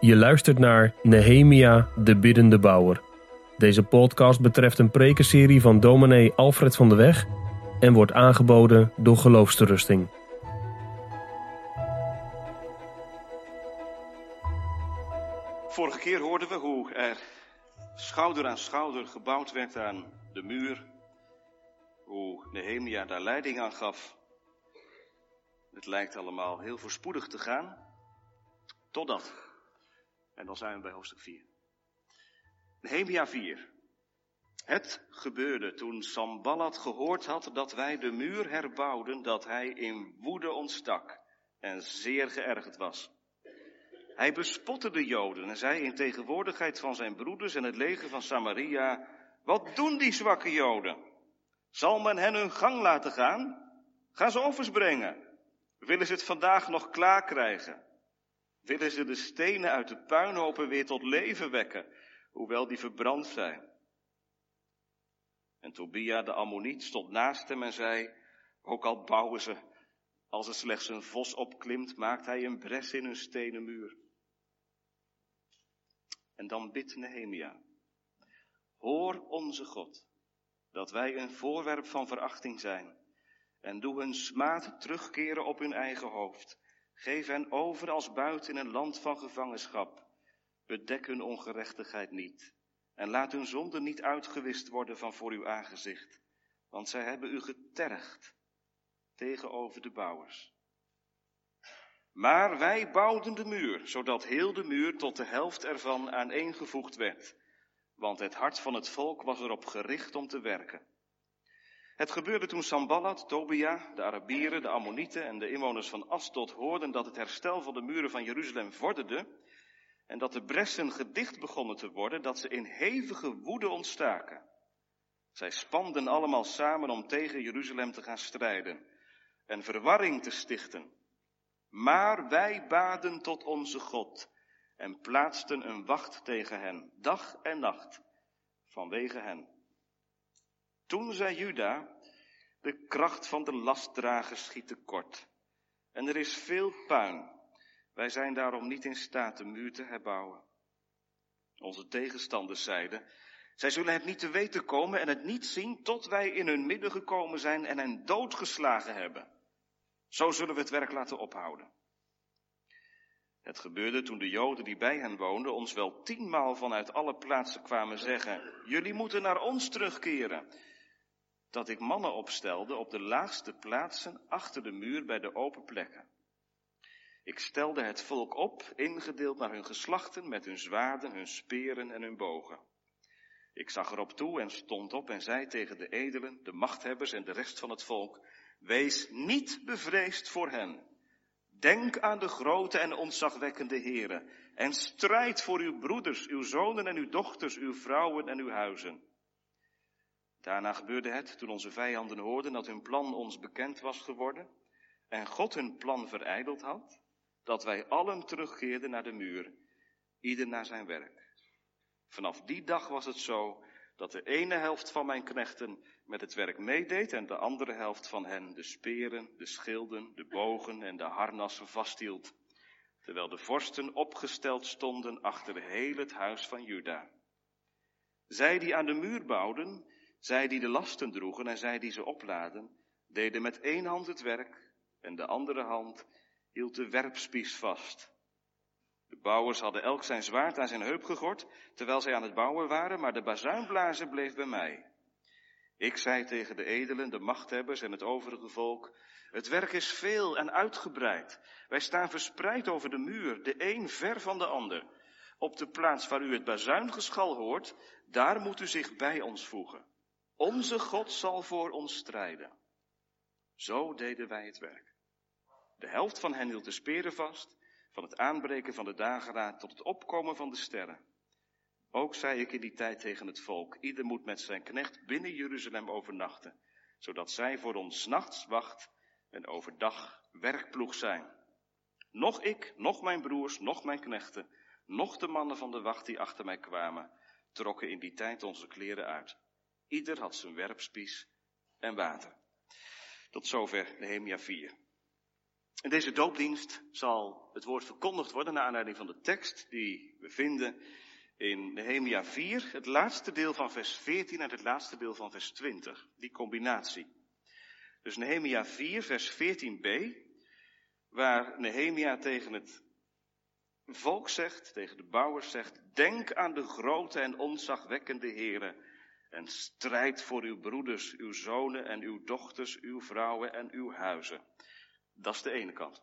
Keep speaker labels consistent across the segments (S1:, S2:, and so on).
S1: Je luistert naar Nehemia, de biddende bouwer. Deze podcast betreft een prekenserie van dominee Alfred van de Weg en wordt aangeboden door Geloofsterusting.
S2: Vorige keer hoorden we hoe er schouder aan schouder gebouwd werd aan de muur. Hoe Nehemia daar leiding aan gaf. Het lijkt allemaal heel voorspoedig te gaan. Totdat. En dan zijn we bij hoofdstuk 4. Nehemia 4. Het gebeurde toen Sambalat gehoord had dat wij de muur herbouwden, dat hij in woede ontstak en zeer geërgerd was. Hij bespotte de Joden en zei in tegenwoordigheid van zijn broeders en het leger van Samaria, wat doen die zwakke Joden? Zal men hen hun gang laten gaan? Ga ze offers brengen. Willen ze het vandaag nog klaar krijgen? Willen ze de stenen uit de puinhopen weer tot leven wekken, hoewel die verbrand zijn? En Tobia de Ammoniet stond naast hem en zei, ook al bouwen ze, als er slechts een vos opklimt, maakt hij een bres in hun stenen muur. En dan bidt Nehemia, hoor onze God, dat wij een voorwerp van verachting zijn, en doe hun smaad terugkeren op hun eigen hoofd. Geef hen over als buiten in een land van gevangenschap. Bedek hun ongerechtigheid niet. En laat hun zonde niet uitgewist worden van voor uw aangezicht. Want zij hebben u getergd tegenover de bouwers. Maar wij bouwden de muur, zodat heel de muur tot de helft ervan aaneengevoegd werd. Want het hart van het volk was erop gericht om te werken. Het gebeurde toen Sambalat, Tobia, de Arabieren, de Ammonieten en de inwoners van Asdod hoorden dat het herstel van de muren van Jeruzalem vorderde en dat de bressen gedicht begonnen te worden, dat ze in hevige woede ontstaken. Zij spanden allemaal samen om tegen Jeruzalem te gaan strijden en verwarring te stichten. Maar wij baden tot onze God en plaatsten een wacht tegen hen, dag en nacht, vanwege hen. Toen zei Juda, de kracht van de lastdrager schiet tekort. En er is veel puin. Wij zijn daarom niet in staat de muur te herbouwen. Onze tegenstanders zeiden, zij zullen het niet te weten komen en het niet zien tot wij in hun midden gekomen zijn en hen doodgeslagen hebben. Zo zullen we het werk laten ophouden. Het gebeurde toen de Joden die bij hen woonden ons wel tienmaal vanuit alle plaatsen kwamen zeggen, jullie moeten naar ons terugkeren dat ik mannen opstelde op de laagste plaatsen achter de muur bij de open plekken. Ik stelde het volk op, ingedeeld naar hun geslachten, met hun zwaarden, hun speren en hun bogen. Ik zag erop toe en stond op en zei tegen de edelen, de machthebbers en de rest van het volk, wees niet bevreesd voor hen. Denk aan de grote en ontzagwekkende heren en strijd voor uw broeders, uw zonen en uw dochters, uw vrouwen en uw huizen. Daarna gebeurde het toen onze vijanden hoorden dat hun plan ons bekend was geworden en God hun plan verijdeld had, dat wij allen terugkeerden naar de muur, ieder naar zijn werk. Vanaf die dag was het zo dat de ene helft van mijn knechten met het werk meedeed en de andere helft van hen de speren, de schilden, de bogen en de harnassen vasthield, terwijl de vorsten opgesteld stonden achter heel het huis van Juda. Zij die aan de muur bouwden, zij die de lasten droegen en zij die ze opladen, deden met één hand het werk en de andere hand hield de werpspies vast. De bouwers hadden elk zijn zwaard aan zijn heup gegord, terwijl zij aan het bouwen waren, maar de bazuinblazer bleef bij mij. Ik zei tegen de edelen, de machthebbers en het overige volk, het werk is veel en uitgebreid. Wij staan verspreid over de muur, de een ver van de ander. Op de plaats waar u het bazuingeschal hoort, daar moet u zich bij ons voegen. Onze God zal voor ons strijden. Zo deden wij het werk. De helft van hen hield de speren vast, van het aanbreken van de dageraad tot het opkomen van de sterren. Ook zei ik in die tijd tegen het volk, ieder moet met zijn knecht binnen Jeruzalem overnachten, zodat zij voor ons nachts wacht en overdag werkploeg zijn. Nog ik, nog mijn broers, nog mijn knechten, nog de mannen van de wacht die achter mij kwamen, trokken in die tijd onze kleren uit. Ieder had zijn werpspies en water. Tot zover Nehemia 4. In deze doopdienst zal het woord verkondigd worden naar aanleiding van de tekst die we vinden in Nehemia 4, het laatste deel van vers 14 en het laatste deel van vers 20. Die combinatie. Dus Nehemia 4, vers 14b, waar Nehemia tegen het volk zegt, tegen de bouwers zegt, denk aan de grote en onzagwekkende heren en strijd voor uw broeders, uw zonen en uw dochters, uw vrouwen en uw huizen. Dat is de ene kant.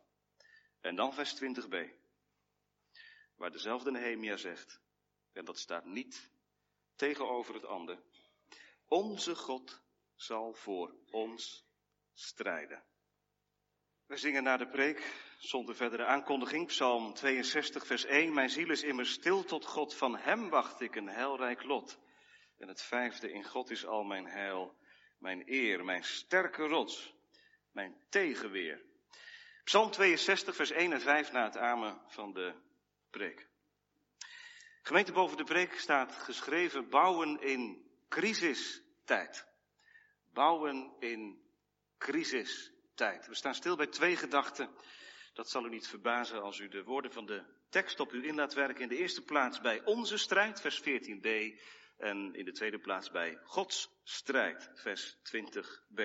S2: En dan vers 20b, waar dezelfde Nehemia zegt, en dat staat niet tegenover het ander, onze God zal voor ons strijden. We zingen na de preek, zonder verdere aankondiging, Psalm 62, vers 1. Mijn ziel is immers stil tot God, van Hem wacht ik een heilrijk lot. En het vijfde, in God is al mijn heil, mijn eer, mijn sterke rots, mijn tegenweer. Psalm 62, vers 1 en 5 na het amen van de preek. Gemeente boven de preek staat geschreven bouwen in crisistijd. Bouwen in crisistijd. We staan stil bij twee gedachten. Dat zal u niet verbazen als u de woorden van de tekst op u in laat werken. In de eerste plaats bij onze strijd, vers 14b. En in de tweede plaats bij Gods strijd, vers 20b.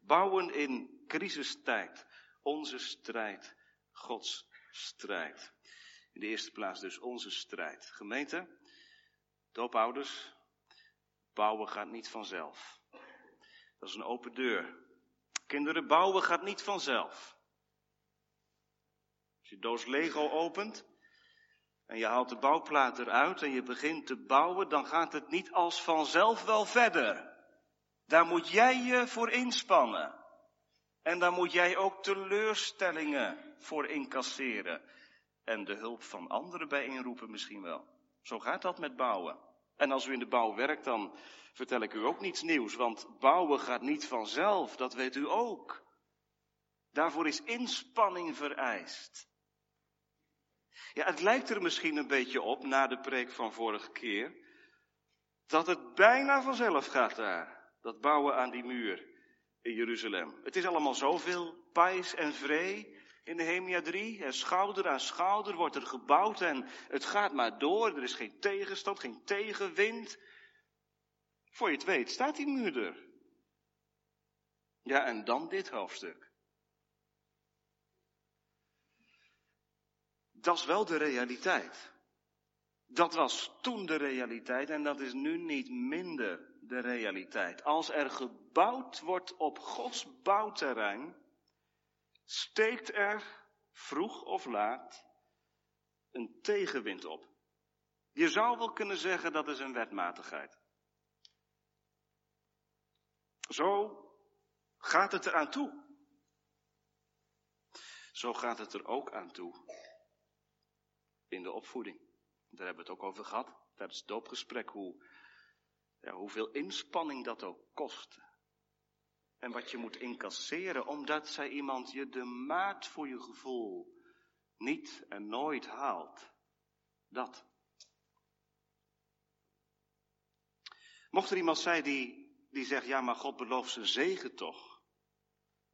S2: Bouwen in crisistijd. Onze strijd, Gods strijd. In de eerste plaats dus onze strijd. Gemeente, doopouders, bouwen gaat niet vanzelf. Dat is een open deur. Kinderen, bouwen gaat niet vanzelf. Als je doos Lego opent en je haalt de bouwplaat eruit en je begint te bouwen, dan gaat het niet als vanzelf wel verder. Daar moet jij je voor inspannen. En daar moet jij ook teleurstellingen voor incasseren. En de hulp van anderen bij inroepen misschien wel. Zo gaat dat met bouwen. En als u in de bouw werkt, dan vertel ik u ook niets nieuws, want bouwen gaat niet vanzelf, dat weet u ook. Daarvoor is inspanning vereist. Ja, het lijkt er misschien een beetje op, na de preek van vorige keer, dat het bijna vanzelf gaat daar, dat bouwen aan die muur in Jeruzalem. Het is allemaal zoveel pais en vree in Nehemia 3. En schouder aan schouder wordt er gebouwd en het gaat maar door. Er is geen tegenstand, geen tegenwind. Voor je het weet staat die muur er. Ja, en dan dit hoofdstuk. Dat is wel de realiteit. Dat was toen de realiteit en dat is nu niet minder de realiteit. Als er gebouwd wordt op Gods bouwterrein, steekt er vroeg of laat een tegenwind op. Je zou wel kunnen zeggen dat is een wetmatigheid. Zo gaat het er aan toe. Zo gaat het er ook aan toe in de opvoeding. Daar hebben we het ook over gehad tijdens het doopgesprek, hoe, ja, hoeveel inspanning dat ook kost. En wat je moet incasseren, omdat zij iemand je de maat voor je gevoel niet en nooit haalt. Dat. Mocht er iemand zijn die, die zegt, ja maar God belooft zijn zegen toch.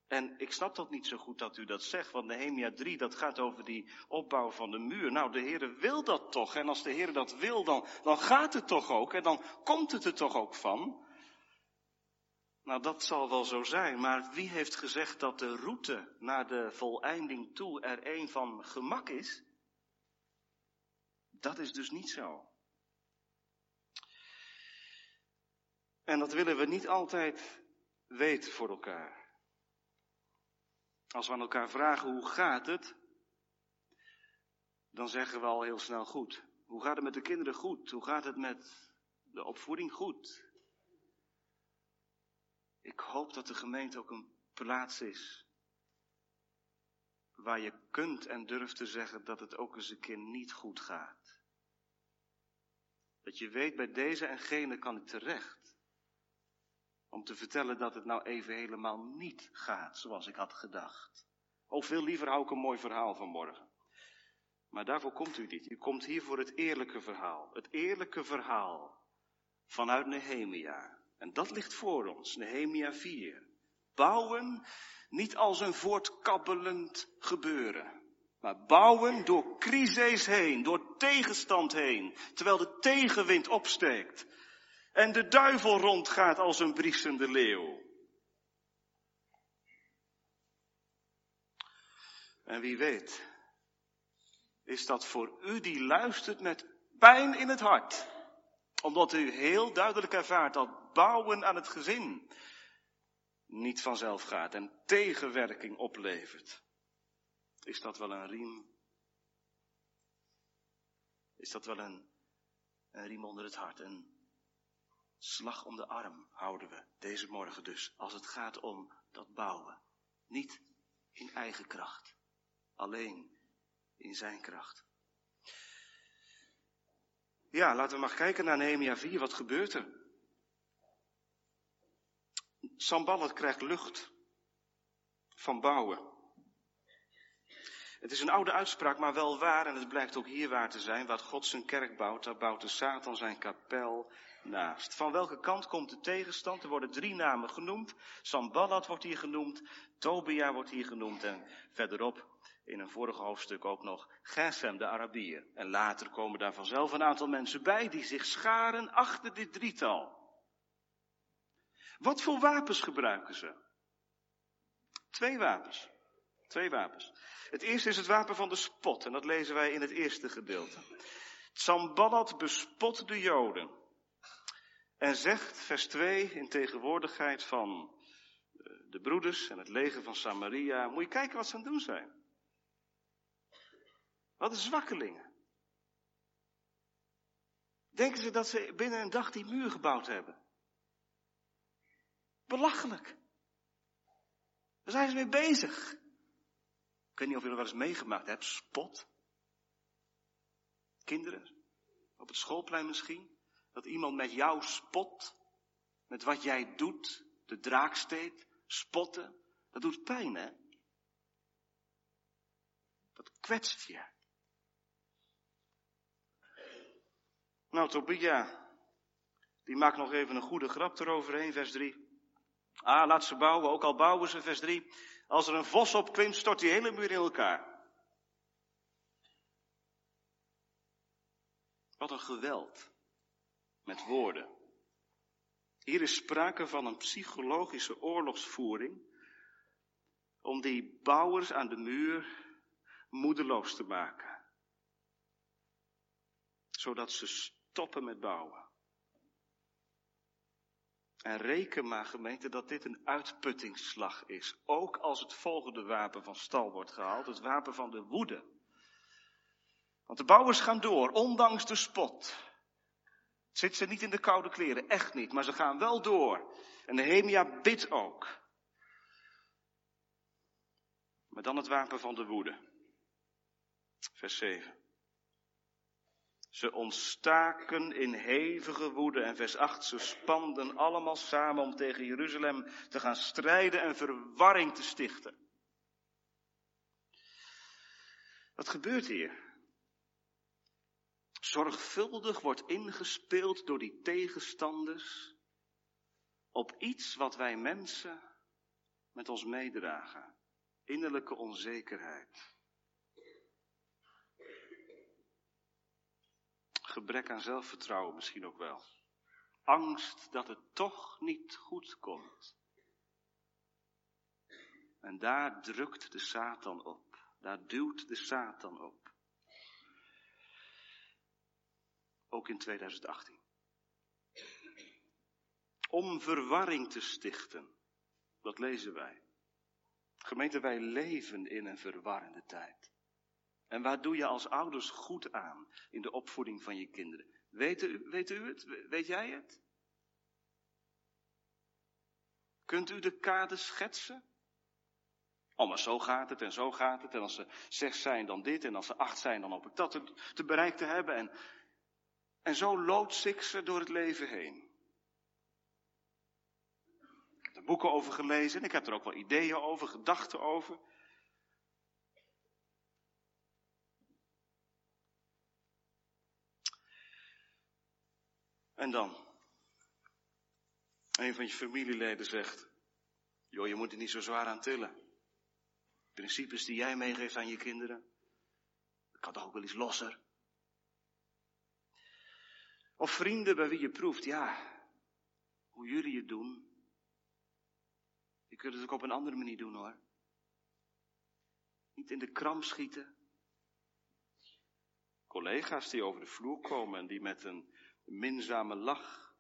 S2: En ik snap dat niet zo goed dat u dat zegt, want Nehemia 3, dat gaat over die opbouw van de muur. Nou, de Heer wil dat toch. En als de Heer dat wil, dan, dan gaat het toch ook. En dan komt het er toch ook van. Nou, dat zal wel zo zijn, maar wie heeft gezegd dat de route naar de voleinding toe er een van gemak is? Dat is dus niet zo. En dat willen we niet altijd weten voor elkaar. Als we aan elkaar vragen hoe gaat het, dan zeggen we al heel snel goed. Hoe gaat het met de kinderen goed? Hoe gaat het met de opvoeding goed? Ik hoop dat de gemeente ook een plaats is waar je kunt en durft te zeggen dat het ook eens een keer niet goed gaat. Dat je weet, bij deze en gene kan ik terecht. Om te vertellen dat het nou even helemaal niet gaat zoals ik had gedacht. Of veel liever hou ik een mooi verhaal van morgen. Maar daarvoor komt u niet. U komt hier voor het eerlijke verhaal. Het eerlijke verhaal vanuit Nehemia. En dat ligt voor ons, Nehemia 4. Bouwen Niet als een voortkabbelend gebeuren. Maar bouwen door crises heen, door tegenstand heen, terwijl de tegenwind opsteekt. En de duivel rondgaat als een briesende leeuw. En wie weet, is dat voor u die luistert met pijn in het hart. Omdat u heel duidelijk ervaart dat bouwen aan het gezin niet vanzelf gaat en tegenwerking oplevert. Is dat wel een riem? Is dat wel een, een riem onder het hart? Een slag om de arm houden we deze morgen dus. Als het gaat om dat bouwen. Niet in eigen kracht. Alleen in zijn kracht. Ja, laten we maar kijken naar Nehemia 4. Wat gebeurt er? Samballat krijgt lucht van bouwen. Het is een oude uitspraak, maar wel waar, en het blijkt ook hier waar te zijn. Wat God zijn kerk bouwt, daar bouwt de Satan zijn kapel naast. Van welke kant komt de tegenstand? Er worden drie namen genoemd. Samballat wordt hier genoemd, Tobia wordt hier genoemd en verderop in een vorige hoofdstuk ook nog Gesem, de Arabier. En later komen daar vanzelf een aantal mensen bij die zich scharen achter dit drietal. Wat voor wapens gebruiken ze? Twee wapens. Twee wapens. Het eerste is het wapen van de spot, en dat lezen wij in het eerste gedeelte. Samballat bespot de Joden. En zegt, vers 2, in tegenwoordigheid van eh, de broeders en het leger van Samaria, moet je kijken wat ze aan het doen zijn. Wat een zwakkelingen. Denken ze dat ze binnen een dag die muur gebouwd hebben? Belachelijk. Daar zijn ze mee bezig. Ik weet niet of je er wel eens meegemaakt hebt. Spot. Kinderen. Op het schoolplein misschien. Dat iemand met jou spot. Met wat jij doet. De draaksteed. Spotten. Dat doet pijn, hè? Dat kwetst je. Nou, Tobia, die maakt nog even een goede grap eroverheen, vers 3. Ah, laat ze bouwen, ook al bouwen ze, vers 3. Als er een vos op klimt, stort die hele muur in elkaar. Wat een geweld met woorden. Hier is sprake van een psychologische oorlogsvoering om die bouwers aan de muur moedeloos te maken. Zodat ze stoppen met bouwen. En reken maar gemeente dat dit een uitputtingsslag is. Ook als het volgende wapen van stal wordt gehaald, het wapen van de woede. Want de bouwers gaan door, ondanks de spot. Zit ze niet in de koude kleren, echt niet, maar ze gaan wel door. En Nehemia bidt ook. Maar dan het wapen van de woede. Vers 7. Ze ontstaken in hevige woede. En vers 8, ze spanden allemaal samen om tegen Jeruzalem te gaan strijden en verwarring te stichten. Wat gebeurt hier? Zorgvuldig wordt ingespeeld door die tegenstanders op iets wat wij mensen met ons meedragen. Innerlijke onzekerheid. Gebrek aan zelfvertrouwen misschien ook wel. Angst dat het toch niet goed komt. En daar drukt de Satan op. Daar duwt de Satan op. Ook in 2018. Om verwarring te stichten. Dat lezen wij. Gemeente, wij leven in een verwarrende tijd. En waar doe je als ouders goed aan in de opvoeding van je kinderen? Weet u, weet u het? Weet jij het? Kunt u de kade schetsen? Oh, maar zo gaat het en zo gaat het. En als ze zes zijn, dan dit. En als ze acht zijn, dan hoop ik dat te, te bereikt te hebben. En, en zo loods ik ze door het leven heen. Ik heb er boeken over gelezen. En ik heb er ook wel ideeën over, gedachten over. En dan? Een van je familieleden zegt, Joh, je moet er niet zo zwaar aan tillen. Principes die jij meegeeft aan je kinderen, dat kan toch ook wel iets losser. Of vrienden bij wie je proeft, ja, hoe jullie het doen. Je kunt het ook op een andere manier doen hoor. Niet in de kram schieten. Collega's die over de vloer komen en die met een minzame lach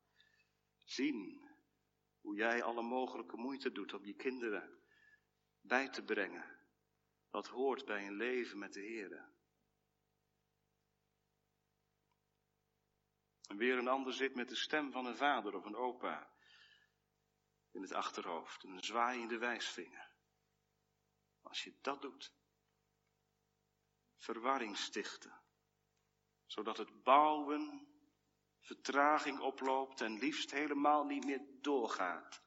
S2: zien hoe jij alle mogelijke moeite doet om je kinderen bij te brengen. Wat hoort bij een leven met de Heer. En weer een ander zit met de stem van een vader of een opa in het achterhoofd, een zwaaiende wijsvinger. Als je dat doet, verwarring stichten, zodat het bouwen vertraging oploopt en liefst helemaal niet meer doorgaat.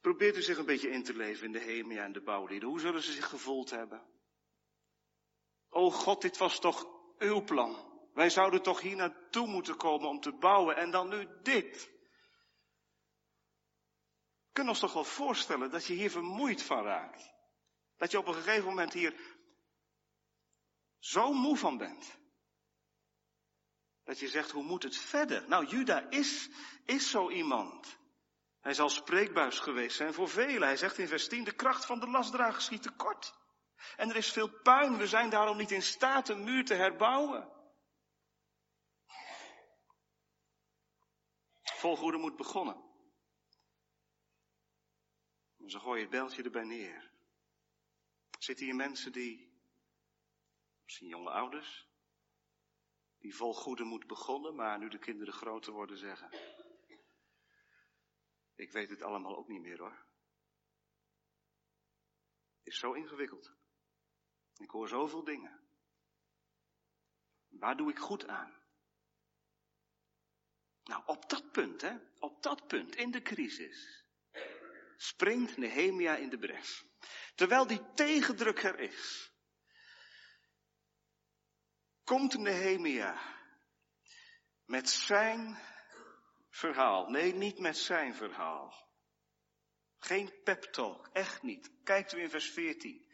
S2: Probeert u zich een beetje in te leven in de Hemia en de bouwlieden. Hoe zullen ze zich gevoeld hebben? O God, dit was toch uw plan. Wij zouden toch hier naartoe moeten komen om te bouwen en dan nu dit. We kunnen ons toch wel voorstellen dat je hier vermoeid van raakt. Dat je op een gegeven moment hier zo moe van bent. Dat je zegt, hoe moet het verder? Nou, Juda is, is zo iemand. Hij zal spreekbuis geweest zijn voor velen. Hij zegt in vers 10, de kracht van de lastdrager schiet tekort. En er is veel puin, we zijn daarom niet in staat een muur te herbouwen. Volgoede moet begonnen. En zo gooi je het beltje erbij neer. Zitten hier mensen die, misschien jonge ouders, die volgoede moet begonnen, maar nu de kinderen groter worden zeggen. Ik weet het allemaal ook niet meer hoor. Is zo ingewikkeld. Ik hoor zoveel dingen. Waar doe ik goed aan? Nou, op dat punt, hè, op dat punt, in de crisis, springt Nehemia in de bres. Terwijl die tegendruk er is, komt Nehemia met zijn verhaal. Nee, niet met zijn verhaal. Geen pep talk, echt niet. Kijkt u in vers 14.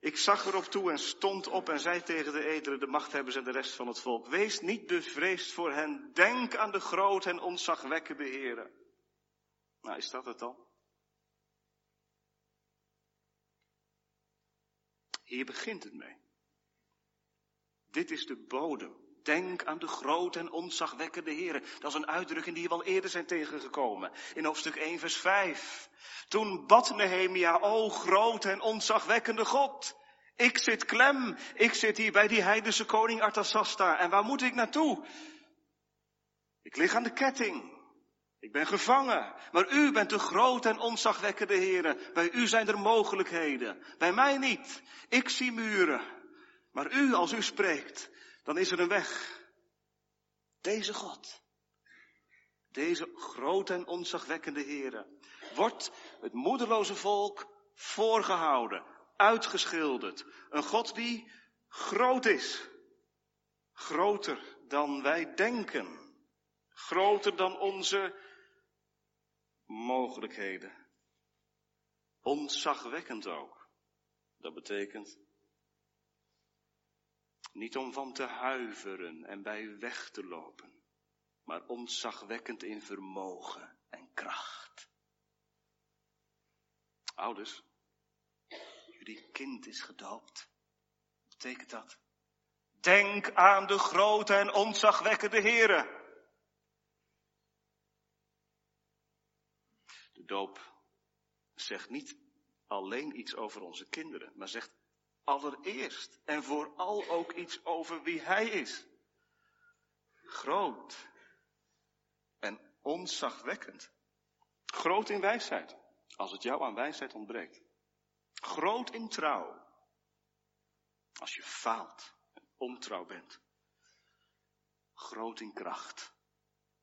S2: Ik zag erop toe en stond op en zei tegen de edelen, de machthebbers en de rest van het volk, wees niet bevreesd voor hen, denk aan de groot en onzagwekkende heren. Nou, is dat het dan? Hier begint het mee. Dit is de bodem. Denk aan de groot en onzagwekkende heren. Dat is een uitdrukking die we al eerder zijn tegengekomen. In hoofdstuk 1 vers 5. Toen bad Nehemia, o groot en onzagwekkende God. Ik zit klem. Ik zit hier bij die heidense koning Artasasta. En waar moet ik naartoe? Ik lig aan de ketting. Ik ben gevangen. Maar u bent de groot en onzagwekkende heren. Bij u zijn er mogelijkheden. Bij mij niet. Ik zie muren. Maar u, als u spreekt, dan is er een weg. Deze God, deze grote en onzagwekkende Heere, wordt het moedeloze volk voorgehouden, uitgeschilderd. Een God die groot is, groter dan wij denken, groter dan onze mogelijkheden. Onzagwekkend ook. Dat betekent niet om van te huiveren en bij weg te lopen, maar ontzagwekkend in vermogen en kracht. Ouders, jullie kind is gedoopt. Betekent dat? Denk aan de grote en ontzagwekkende Here. De doop zegt niet alleen iets over onze kinderen, maar zegt allereerst en vooral ook iets over wie Hij is. Groot en onzagwekkend. Groot in wijsheid, als het jou aan wijsheid ontbreekt. Groot in trouw, als je faalt en ontrouw bent. Groot in kracht,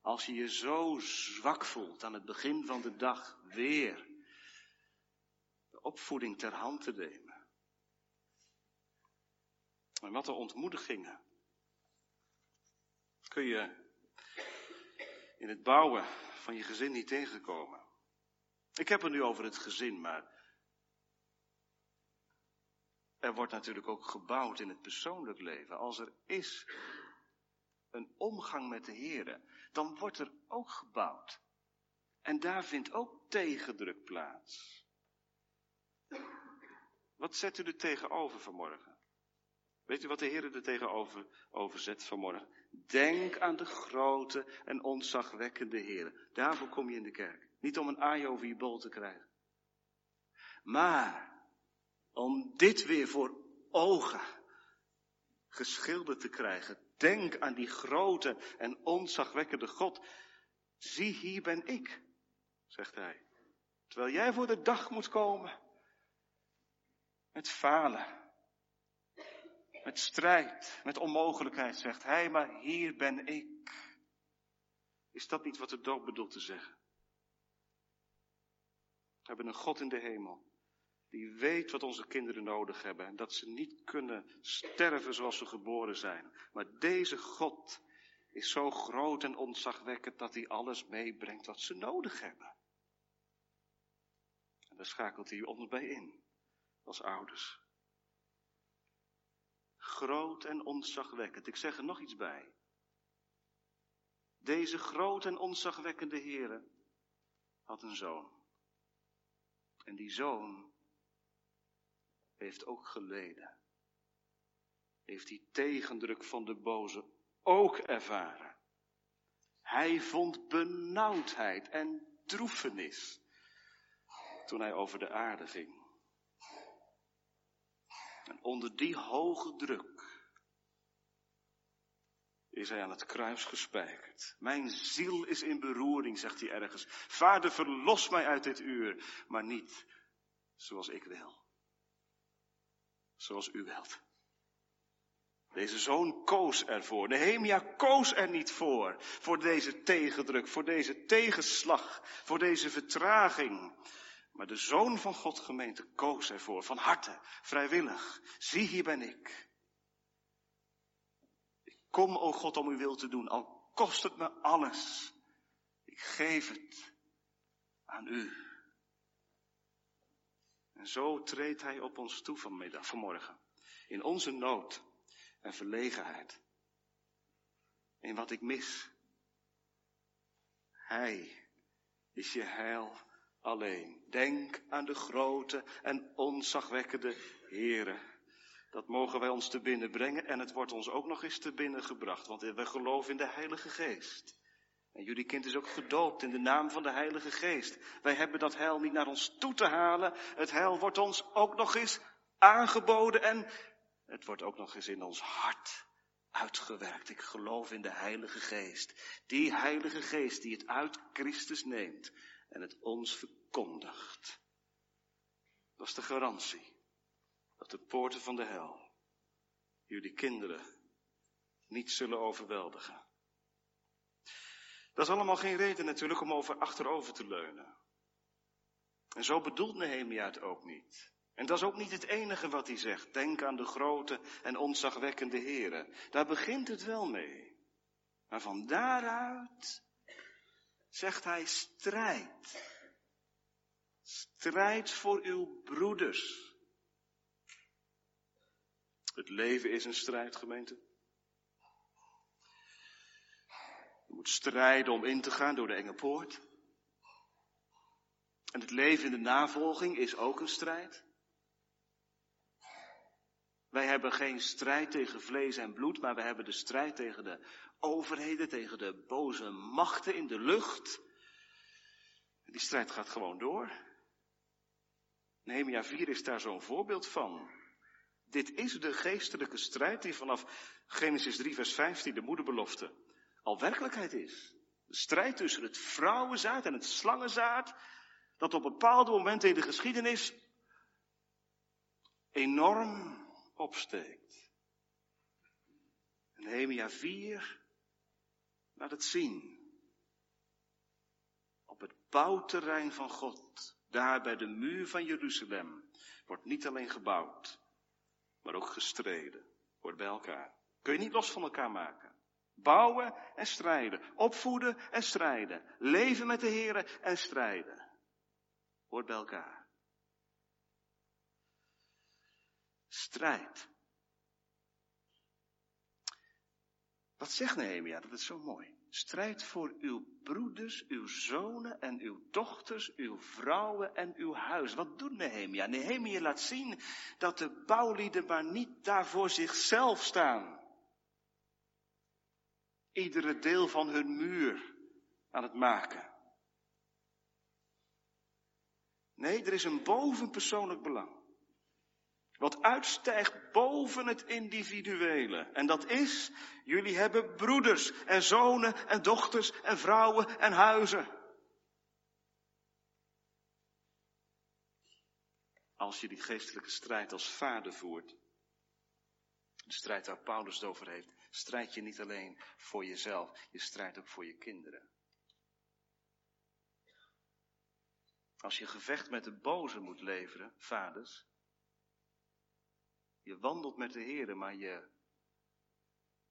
S2: als je je zo zwak voelt aan het begin van de dag weer de opvoeding ter hand te nemen en wat een ontmoedigingen. Kun je in het bouwen van je gezin niet tegenkomen. Ik heb het nu over het gezin, maar er wordt natuurlijk ook gebouwd in het persoonlijk leven. Als er is een omgang met de Heer, dan wordt er ook gebouwd. En daar vindt ook tegendruk plaats. Wat zet u er tegenover vanmorgen? Weet u wat de Heer er tegenover over zet vanmorgen? Denk aan de grote en ontzagwekkende Heer. Daarvoor kom je in de kerk. Niet om een aai over je bol te krijgen. Maar om dit weer voor ogen geschilderd te krijgen. Denk aan die grote en ontzagwekkende God. Zie, hier ben ik, zegt hij. Terwijl jij voor de dag moet komen. Met falen. Met strijd. Met onmogelijkheid, zegt hij. Maar hier ben ik. Is dat niet wat de dood bedoelt te zeggen? We hebben een God in de hemel. Die weet wat onze kinderen nodig hebben. En dat ze niet kunnen sterven zoals ze geboren zijn. Maar deze God is zo groot en ontzagwekkend dat hij alles meebrengt wat ze nodig hebben. En daar schakelt hij ons bij in. Als ouders. Groot en ontzagwekkend. Ik zeg er nog iets bij. Deze groot en ontzagwekkende Heere had een zoon. En die zoon heeft ook geleden. Heeft die tegendruk van de boze ook ervaren. Hij vond benauwdheid en droefenis toen hij over de aarde ging. En onder die hoge druk is hij aan het kruis gespijkerd. Mijn ziel is in beroering, zegt hij ergens. Vader, verlos mij uit dit uur, maar niet zoals ik wil. Zoals u wilt. Deze zoon koos ervoor. Nehemia koos er niet voor. Voor deze tegendruk, voor deze tegenslag, voor deze vertraging. Maar de zoon van God gemeente koos ervoor, van harte, vrijwillig. Zie, hier ben ik. Ik kom, o God, om uw wil te doen, al kost het me alles. Ik geef het aan u. En zo treedt hij op ons toe vanmiddag, vanmorgen. In onze nood en verlegenheid. In wat ik mis. Hij is je heil alleen. Denk aan de grote en onzagwekkende Here. Dat mogen wij ons te binnen brengen en het wordt ons ook nog eens te binnen gebracht, want we geloven in de Heilige Geest. En jullie kind is ook gedoopt in de naam van de Heilige Geest. Wij hebben dat heil niet naar ons toe te halen. Het heil wordt ons ook nog eens aangeboden en het wordt ook nog eens in ons hart uitgewerkt. Ik geloof in de Heilige Geest. Die Heilige Geest die het uit Christus neemt en het ons verkondigt. Dat is de garantie dat de poorten van de hel jullie kinderen niet zullen overweldigen. Dat is allemaal geen reden natuurlijk om over achterover te leunen. En zo bedoelt Nehemia het ook niet. En dat is ook niet het enige wat hij zegt. Denk aan de grote en onzagwekkende heren. Daar begint het wel mee. Maar van daaruit zegt hij strijd. Strijd voor uw broeders. Het leven is een strijd, gemeente. Je moet strijden om in te gaan door de enge poort. En het leven in de navolging is ook een strijd. Wij hebben geen strijd tegen vlees en bloed, maar we hebben de strijd tegen de overheden, tegen de boze machten in de lucht. Die strijd gaat gewoon door. Nehemia 4 is daar zo'n voorbeeld van. Dit is de geestelijke strijd die vanaf Genesis 3 vers 15, de moederbelofte, al werkelijkheid is. De strijd tussen het vrouwenzaad en het slangenzaad, dat op bepaalde momenten in de geschiedenis enorm opsteekt. Nehemia 4 laat het zien. Op het bouwterrein van God, daar bij de muur van Jeruzalem, wordt niet alleen gebouwd, maar ook gestreden. Wordt bij elkaar. Kun je niet los van elkaar maken. Bouwen en strijden. Opvoeden en strijden. Leven met de Heeren en strijden. hoort bij elkaar. Strijd. Wat zegt Nehemia? Dat is zo mooi. Strijd voor uw broeders, uw zonen en uw dochters, uw vrouwen en uw huis. Wat doet Nehemia? Nehemia laat zien dat de bouwlieden maar niet daar voor zichzelf staan. Iedere deel van hun muur aan het maken. Nee, er is een bovenpersoonlijk belang. Wat uitstijgt boven het individuele. En dat is, jullie hebben broeders en zonen en dochters en vrouwen en huizen. Als je die geestelijke strijd als vader voert, de strijd waar Paulus het over heeft, strijd je niet alleen voor jezelf, je strijdt ook voor je kinderen. Als je gevecht met de boze moet leveren, vaders, je wandelt met de Heer, maar je,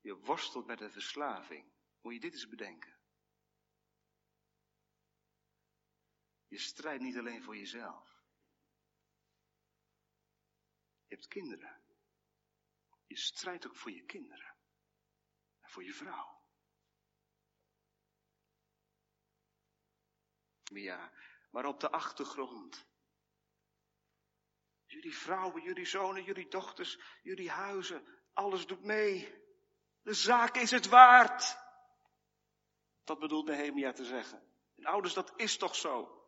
S2: je worstelt met een verslaving. Moet je dit eens bedenken. Je strijdt niet alleen voor jezelf. Je hebt kinderen. Je strijdt ook voor je kinderen. En voor je vrouw. Ja, maar op de achtergrond Jullie vrouwen, jullie zonen, jullie dochters, jullie huizen, alles doet mee. De zaak is het waard. Dat bedoelt Nehemia te zeggen. En ouders, dat is toch zo.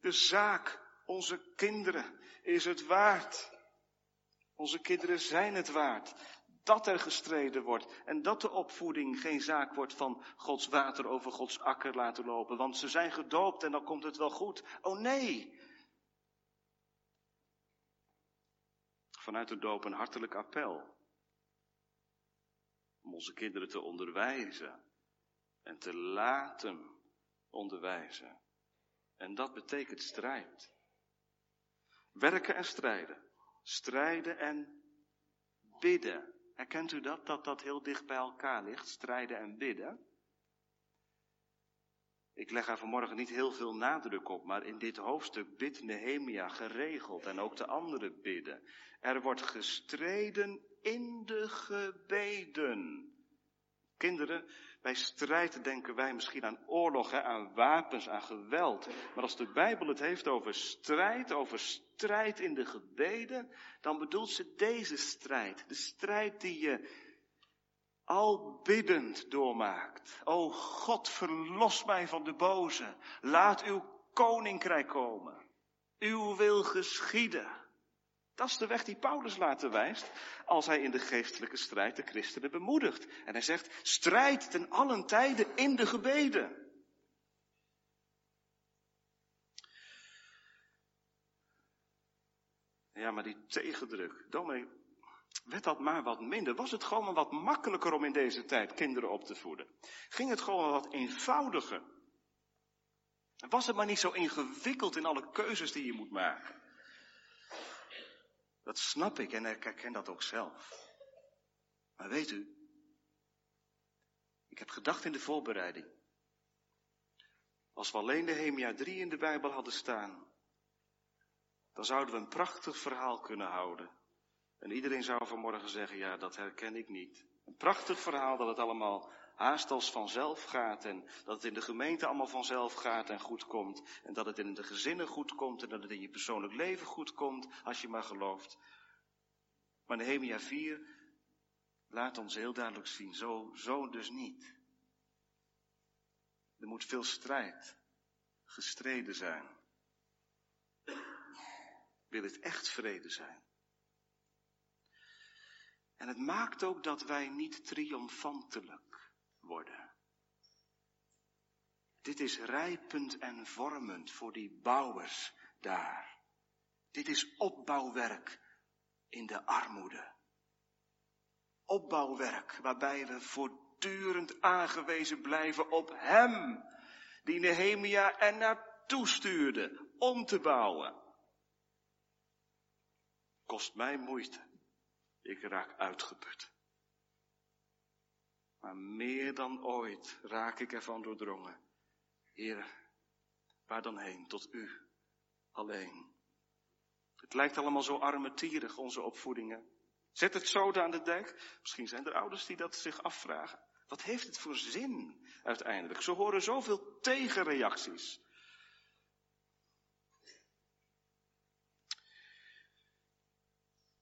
S2: De zaak, onze kinderen, is het waard. Onze kinderen zijn het waard. Dat er gestreden wordt en dat de opvoeding geen zaak wordt van Gods water over Gods akker laten lopen, want ze zijn gedoopt en dan komt het wel goed. Oh nee, vanuit de doop een hartelijk appel. Om onze kinderen te onderwijzen en te laten onderwijzen. En dat betekent strijd. Werken en strijden. Strijden en bidden. Herkent u dat? Dat dat heel dicht bij elkaar ligt. Strijden en bidden. Ik leg daar vanmorgen niet heel veel nadruk op, maar in dit hoofdstuk bidt Nehemia geregeld en ook de anderen bidden. Er wordt gestreden in de gebeden. Kinderen, bij strijd denken wij misschien aan oorlog, aan wapens, aan geweld. Maar als de Bijbel het heeft over strijd, over strijd in de gebeden, dan bedoelt ze deze strijd. De strijd die je al biddend doormaakt. O God, verlos mij van de boze. Laat uw koninkrijk komen. Uw wil geschieden. Dat is de weg die Paulus later wijst als hij in de geestelijke strijd de christenen bemoedigt. En hij zegt, strijd ten allen tijden in de gebeden. Ja, maar die tegendruk, dominee, werd dat maar wat minder. Was het gewoon wat makkelijker om in deze tijd kinderen op te voeden? Ging het gewoon wat eenvoudiger? Was het maar niet zo ingewikkeld in alle keuzes die je moet maken? Dat snap ik en ik herken dat ook zelf. Maar weet u, ik heb gedacht in de voorbereiding. Als we alleen de Hemia 3 in de Bijbel hadden staan, dan zouden we een prachtig verhaal kunnen houden en iedereen zou vanmorgen zeggen, ja, dat herken ik niet. Een prachtig verhaal dat het allemaal haast als vanzelf gaat en dat het in de gemeente allemaal vanzelf gaat en goed komt. En dat het in de gezinnen goed komt en dat het in je persoonlijk leven goed komt, als je maar gelooft. Maar Nehemia 4 laat ons heel duidelijk zien, zo, zo dus niet. Er moet veel strijd, gestreden zijn. Wil het echt vrede zijn? En het maakt ook dat wij niet triomfantelijk worden. Dit is rijpend en vormend voor die bouwers daar. Dit is opbouwwerk in de armoede. Opbouwwerk waarbij we voortdurend aangewezen blijven op Hem, die Nehemia er naartoe stuurde om te bouwen. Kost mij moeite. Ik raak uitgeput. Maar meer dan ooit raak ik ervan doordrongen. Heer, Waar dan heen? Tot u alleen. Het lijkt allemaal zo armetierig, onze opvoedingen. Zet het zoden aan de dijk. Misschien zijn er ouders die dat zich afvragen. Wat heeft het voor zin uiteindelijk? Ze horen zoveel tegenreacties.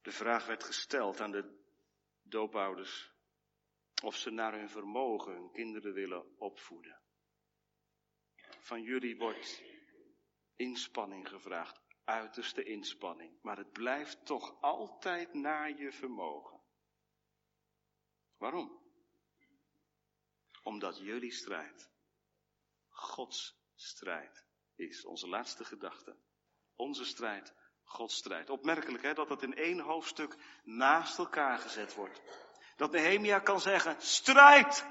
S2: De vraag werd gesteld aan de doopouders of ze naar hun vermogen hun kinderen willen opvoeden. Van jullie wordt inspanning gevraagd, uiterste inspanning, maar het blijft toch altijd naar je vermogen. Waarom? Omdat jullie strijd Gods strijd is. Onze laatste gedachte. Onze strijd, Gods strijd. Opmerkelijk hè, dat dat in één hoofdstuk naast elkaar gezet wordt. Dat Nehemia kan zeggen, strijd!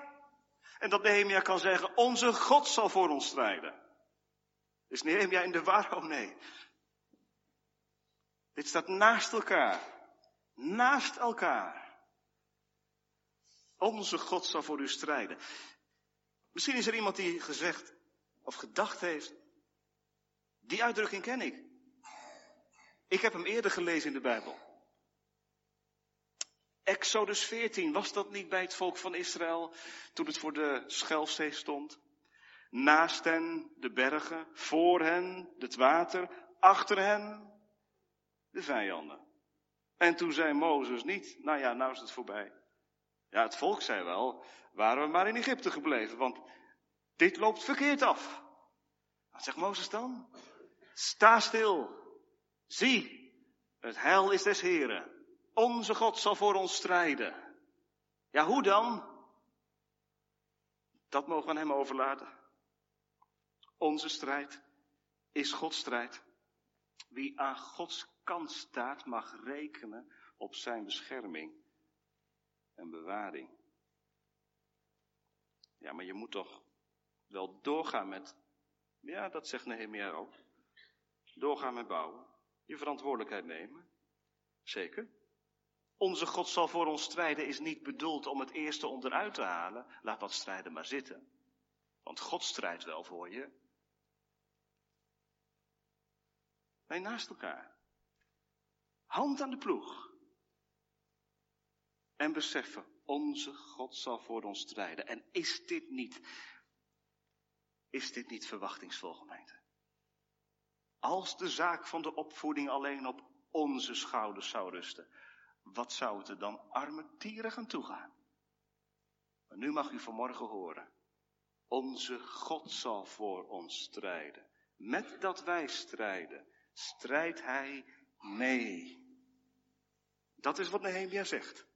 S2: En dat Nehemia kan zeggen, onze God zal voor ons strijden. Is Nehemia in de war? Oh nee. Dit staat naast elkaar. Naast elkaar. Onze God zal voor u strijden. Misschien is er iemand die gezegd of gedacht heeft. Die uitdrukking ken ik. Ik heb hem eerder gelezen in de Bijbel. Exodus 14, was dat niet bij het volk van Israël toen het voor de Schelfzee stond? Naast hen de bergen, voor hen het water, achter hen de vijanden. En toen zei Mozes niet, nou ja, nou is het voorbij. Ja, het volk zei wel, waren we maar in Egypte gebleven, want dit loopt verkeerd af. Wat zegt Mozes dan? Sta stil. Zie, het heil is des Heren. Onze God zal voor ons strijden. Ja, hoe dan? Dat mogen we aan hem overlaten. Onze strijd is Gods strijd. Wie aan Gods kant staat, mag rekenen op zijn bescherming en bewaring. Ja, maar je moet toch wel doorgaan met, ja, dat zegt Nehemia ook. Doorgaan met bouwen. Je verantwoordelijkheid nemen. Zeker. Onze God zal voor ons strijden is niet bedoeld om het eerste onderuit te halen. Laat dat strijden maar zitten. Want God strijdt wel voor je. Wij naast elkaar. Hand aan de ploeg. En beseffen, onze God zal voor ons strijden. En is dit niet, is dit niet verwachtingsvol gemeente? Als de zaak van de opvoeding alleen op onze schouders zou rusten, wat zou het er dan armetierig aan toegaan? Maar nu mag u vanmorgen horen, onze God zal voor ons strijden. Met dat wij strijden, strijdt Hij mee. Dat is wat Nehemia zegt.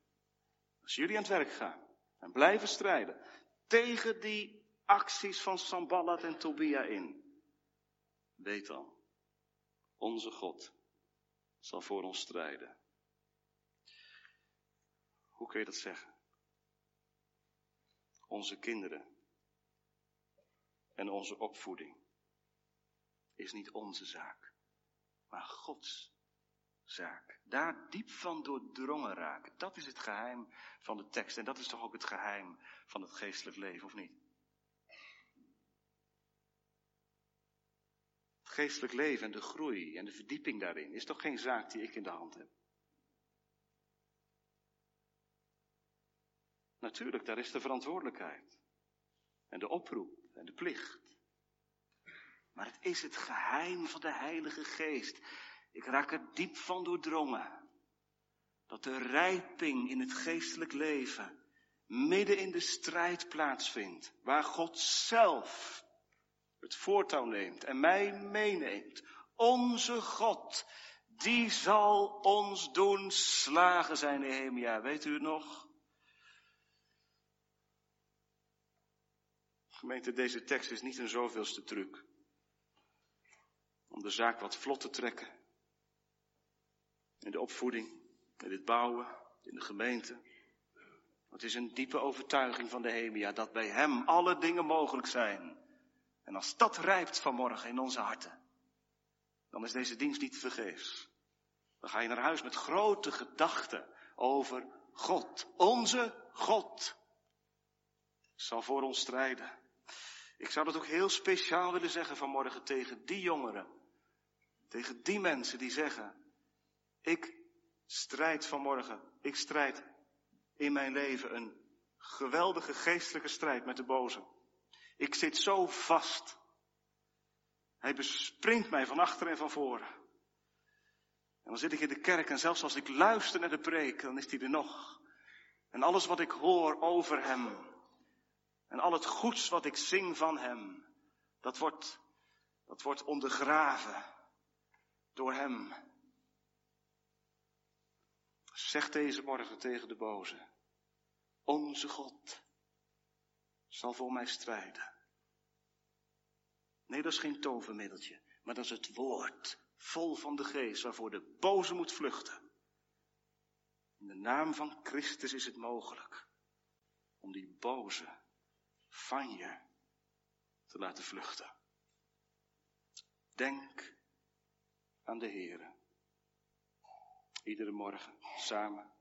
S2: Als jullie aan het werk gaan en blijven strijden tegen die acties van Samballat en Tobia in, weet dan, onze God zal voor ons strijden. Hoe kun je dat zeggen? Onze kinderen en onze opvoeding is niet onze zaak, maar Gods zaak. Daar diep van doordrongen raken. Dat is het geheim van de tekst. En dat is toch ook het geheim van het geestelijk leven, of niet? Geestelijk leven en de groei en de verdieping daarin is toch geen zaak die ik in de hand heb? Natuurlijk, daar is de verantwoordelijkheid. En de oproep en de plicht. Maar het is het geheim van de Heilige Geest. Ik raak er diep van doordrongen. Dat de rijping in het geestelijk leven midden in de strijd plaatsvindt. Waar God zelf het voortouw neemt en mij meeneemt. Onze God, die zal ons doen slagen, zijn Nehemia. Weet u het nog? Gemeente, deze tekst is niet een zoveelste truc. Om de zaak wat vlot te trekken. In de opvoeding, in het bouwen, in de gemeente. Het is een diepe overtuiging van de Hemia dat bij Hem alle dingen mogelijk zijn. En als dat rijpt vanmorgen in onze harten, dan is deze dienst niet vergeefs. Dan ga je naar huis met grote gedachten over God. Onze God zal voor ons strijden. Ik zou dat ook heel speciaal willen zeggen vanmorgen tegen die jongeren. Tegen die mensen die zeggen, ik strijd vanmorgen, ik strijd in mijn leven een geweldige geestelijke strijd met de boze. Ik zit zo vast. Hij bespringt mij van achter en van voren. En dan zit ik in de kerk en zelfs als ik luister naar de preek, dan is hij er nog. En alles wat ik hoor over hem, en al het goeds wat ik zing van hem, dat wordt, dat wordt ondergraven door hem. Zeg deze morgen tegen de boze, onze God zal voor mij strijden. Nee, dat is geen tovermiddeltje, maar dat is het woord, vol van de geest, waarvoor de boze moet vluchten. In de naam van Christus is het mogelijk om die boze van je te laten vluchten. Denk aan de Heere. Iedere morgen samen.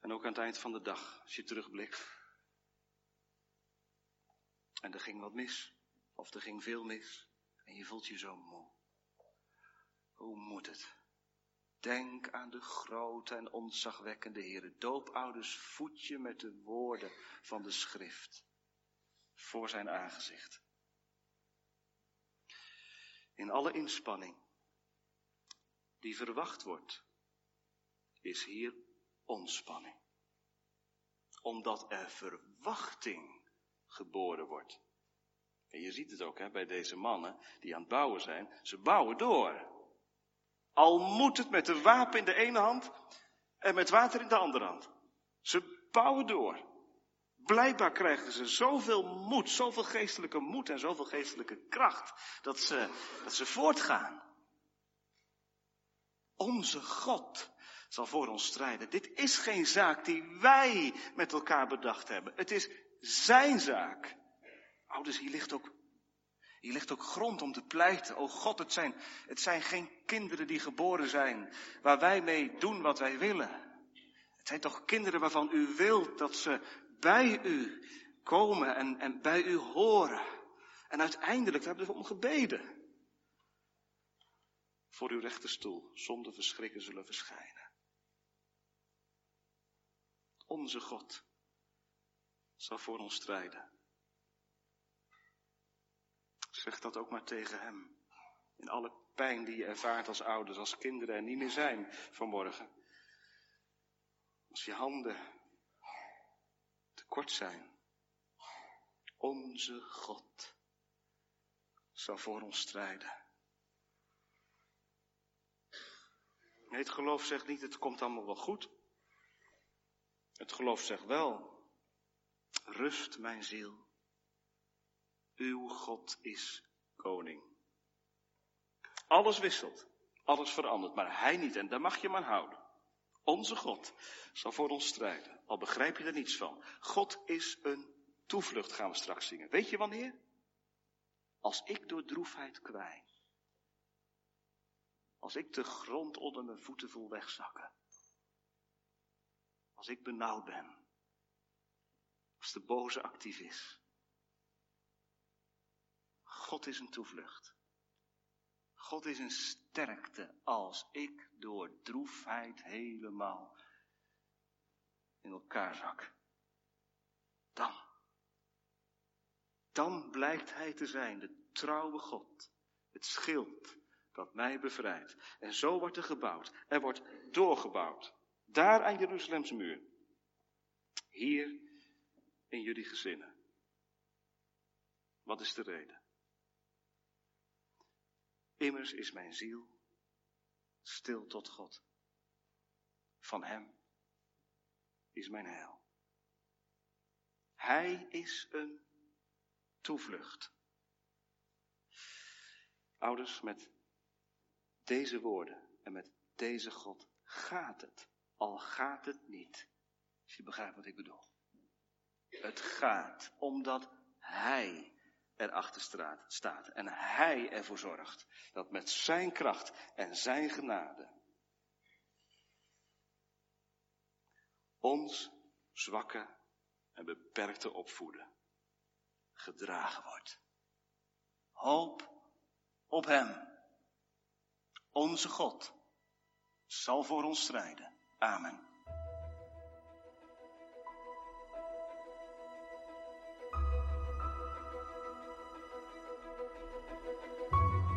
S2: En ook aan het eind van de dag, als je terugblikt. En er ging wat mis, of er ging veel mis, en je voelt je zo moe. Hoe moet het? Denk aan de grote en ontzagwekkende Heere. Doopouders voed je met de woorden van de schrift voor zijn aangezicht. In alle inspanning die verwacht wordt, is hier ontspanning. Omdat er verwachting geboren wordt. En je ziet het ook hè, bij deze mannen die aan het bouwen zijn. Ze bouwen door. Al moet het met een wapen in de ene hand en met water in de andere hand. Ze bouwen door. Blijkbaar krijgen ze zoveel moed, zoveel geestelijke moed en zoveel geestelijke kracht, dat ze, dat ze voortgaan. Onze God zal voor ons strijden. Dit is geen zaak die wij met elkaar bedacht hebben. Het is zijn zaak. Ouders, hier ligt ook hier ligt ook grond om te pleiten. O God, het zijn, het zijn geen kinderen die geboren zijn, waar wij mee doen wat wij willen. Het zijn toch kinderen waarvan u wilt dat ze bij u komen en, en bij u horen. En uiteindelijk hebben we om gebeden. Voor uw rechterstoel, zonder verschrikken zullen verschijnen. Onze God zal voor ons strijden. Zeg dat ook maar tegen hem. In alle pijn die je ervaart als ouders, als kinderen er niet meer zijn vanmorgen. Als je handen tekort zijn. Onze God zal voor ons strijden. Het geloof zegt niet, het komt allemaal wel goed. Het geloof zegt wel, rust mijn ziel uw God is koning. Alles wisselt, alles verandert, maar Hij niet en daar mag je maar houden. Onze God zal voor ons strijden, al begrijp je er niets van. God is een toevlucht, gaan we straks zingen. Weet je wanneer? Als ik door droefheid kwijn. Als ik de grond onder mijn voeten voel wegzakken. Als ik benauwd ben. Als de boze actief is. God is een toevlucht. God is een sterkte als ik door droefheid helemaal in elkaar zak. Dan, dan blijkt Hij te zijn de trouwe God, het schild dat mij bevrijdt. En zo wordt er gebouwd. Er wordt doorgebouwd. Daar aan Jeruzalems muur. Hier in jullie gezinnen. Wat is de reden? Immers is mijn ziel stil tot God. Van Hem is mijn heil. Hij is een toevlucht. Ouders, met deze woorden en met deze God gaat het, al gaat het niet. Als je begrijpt wat ik bedoel. Het gaat omdat Hij erachter staat. En hij ervoor zorgt dat met zijn kracht en zijn genade ons zwakke en beperkte opvoeden gedragen wordt. Hoop op Hem. Onze God zal voor ons strijden. Amen.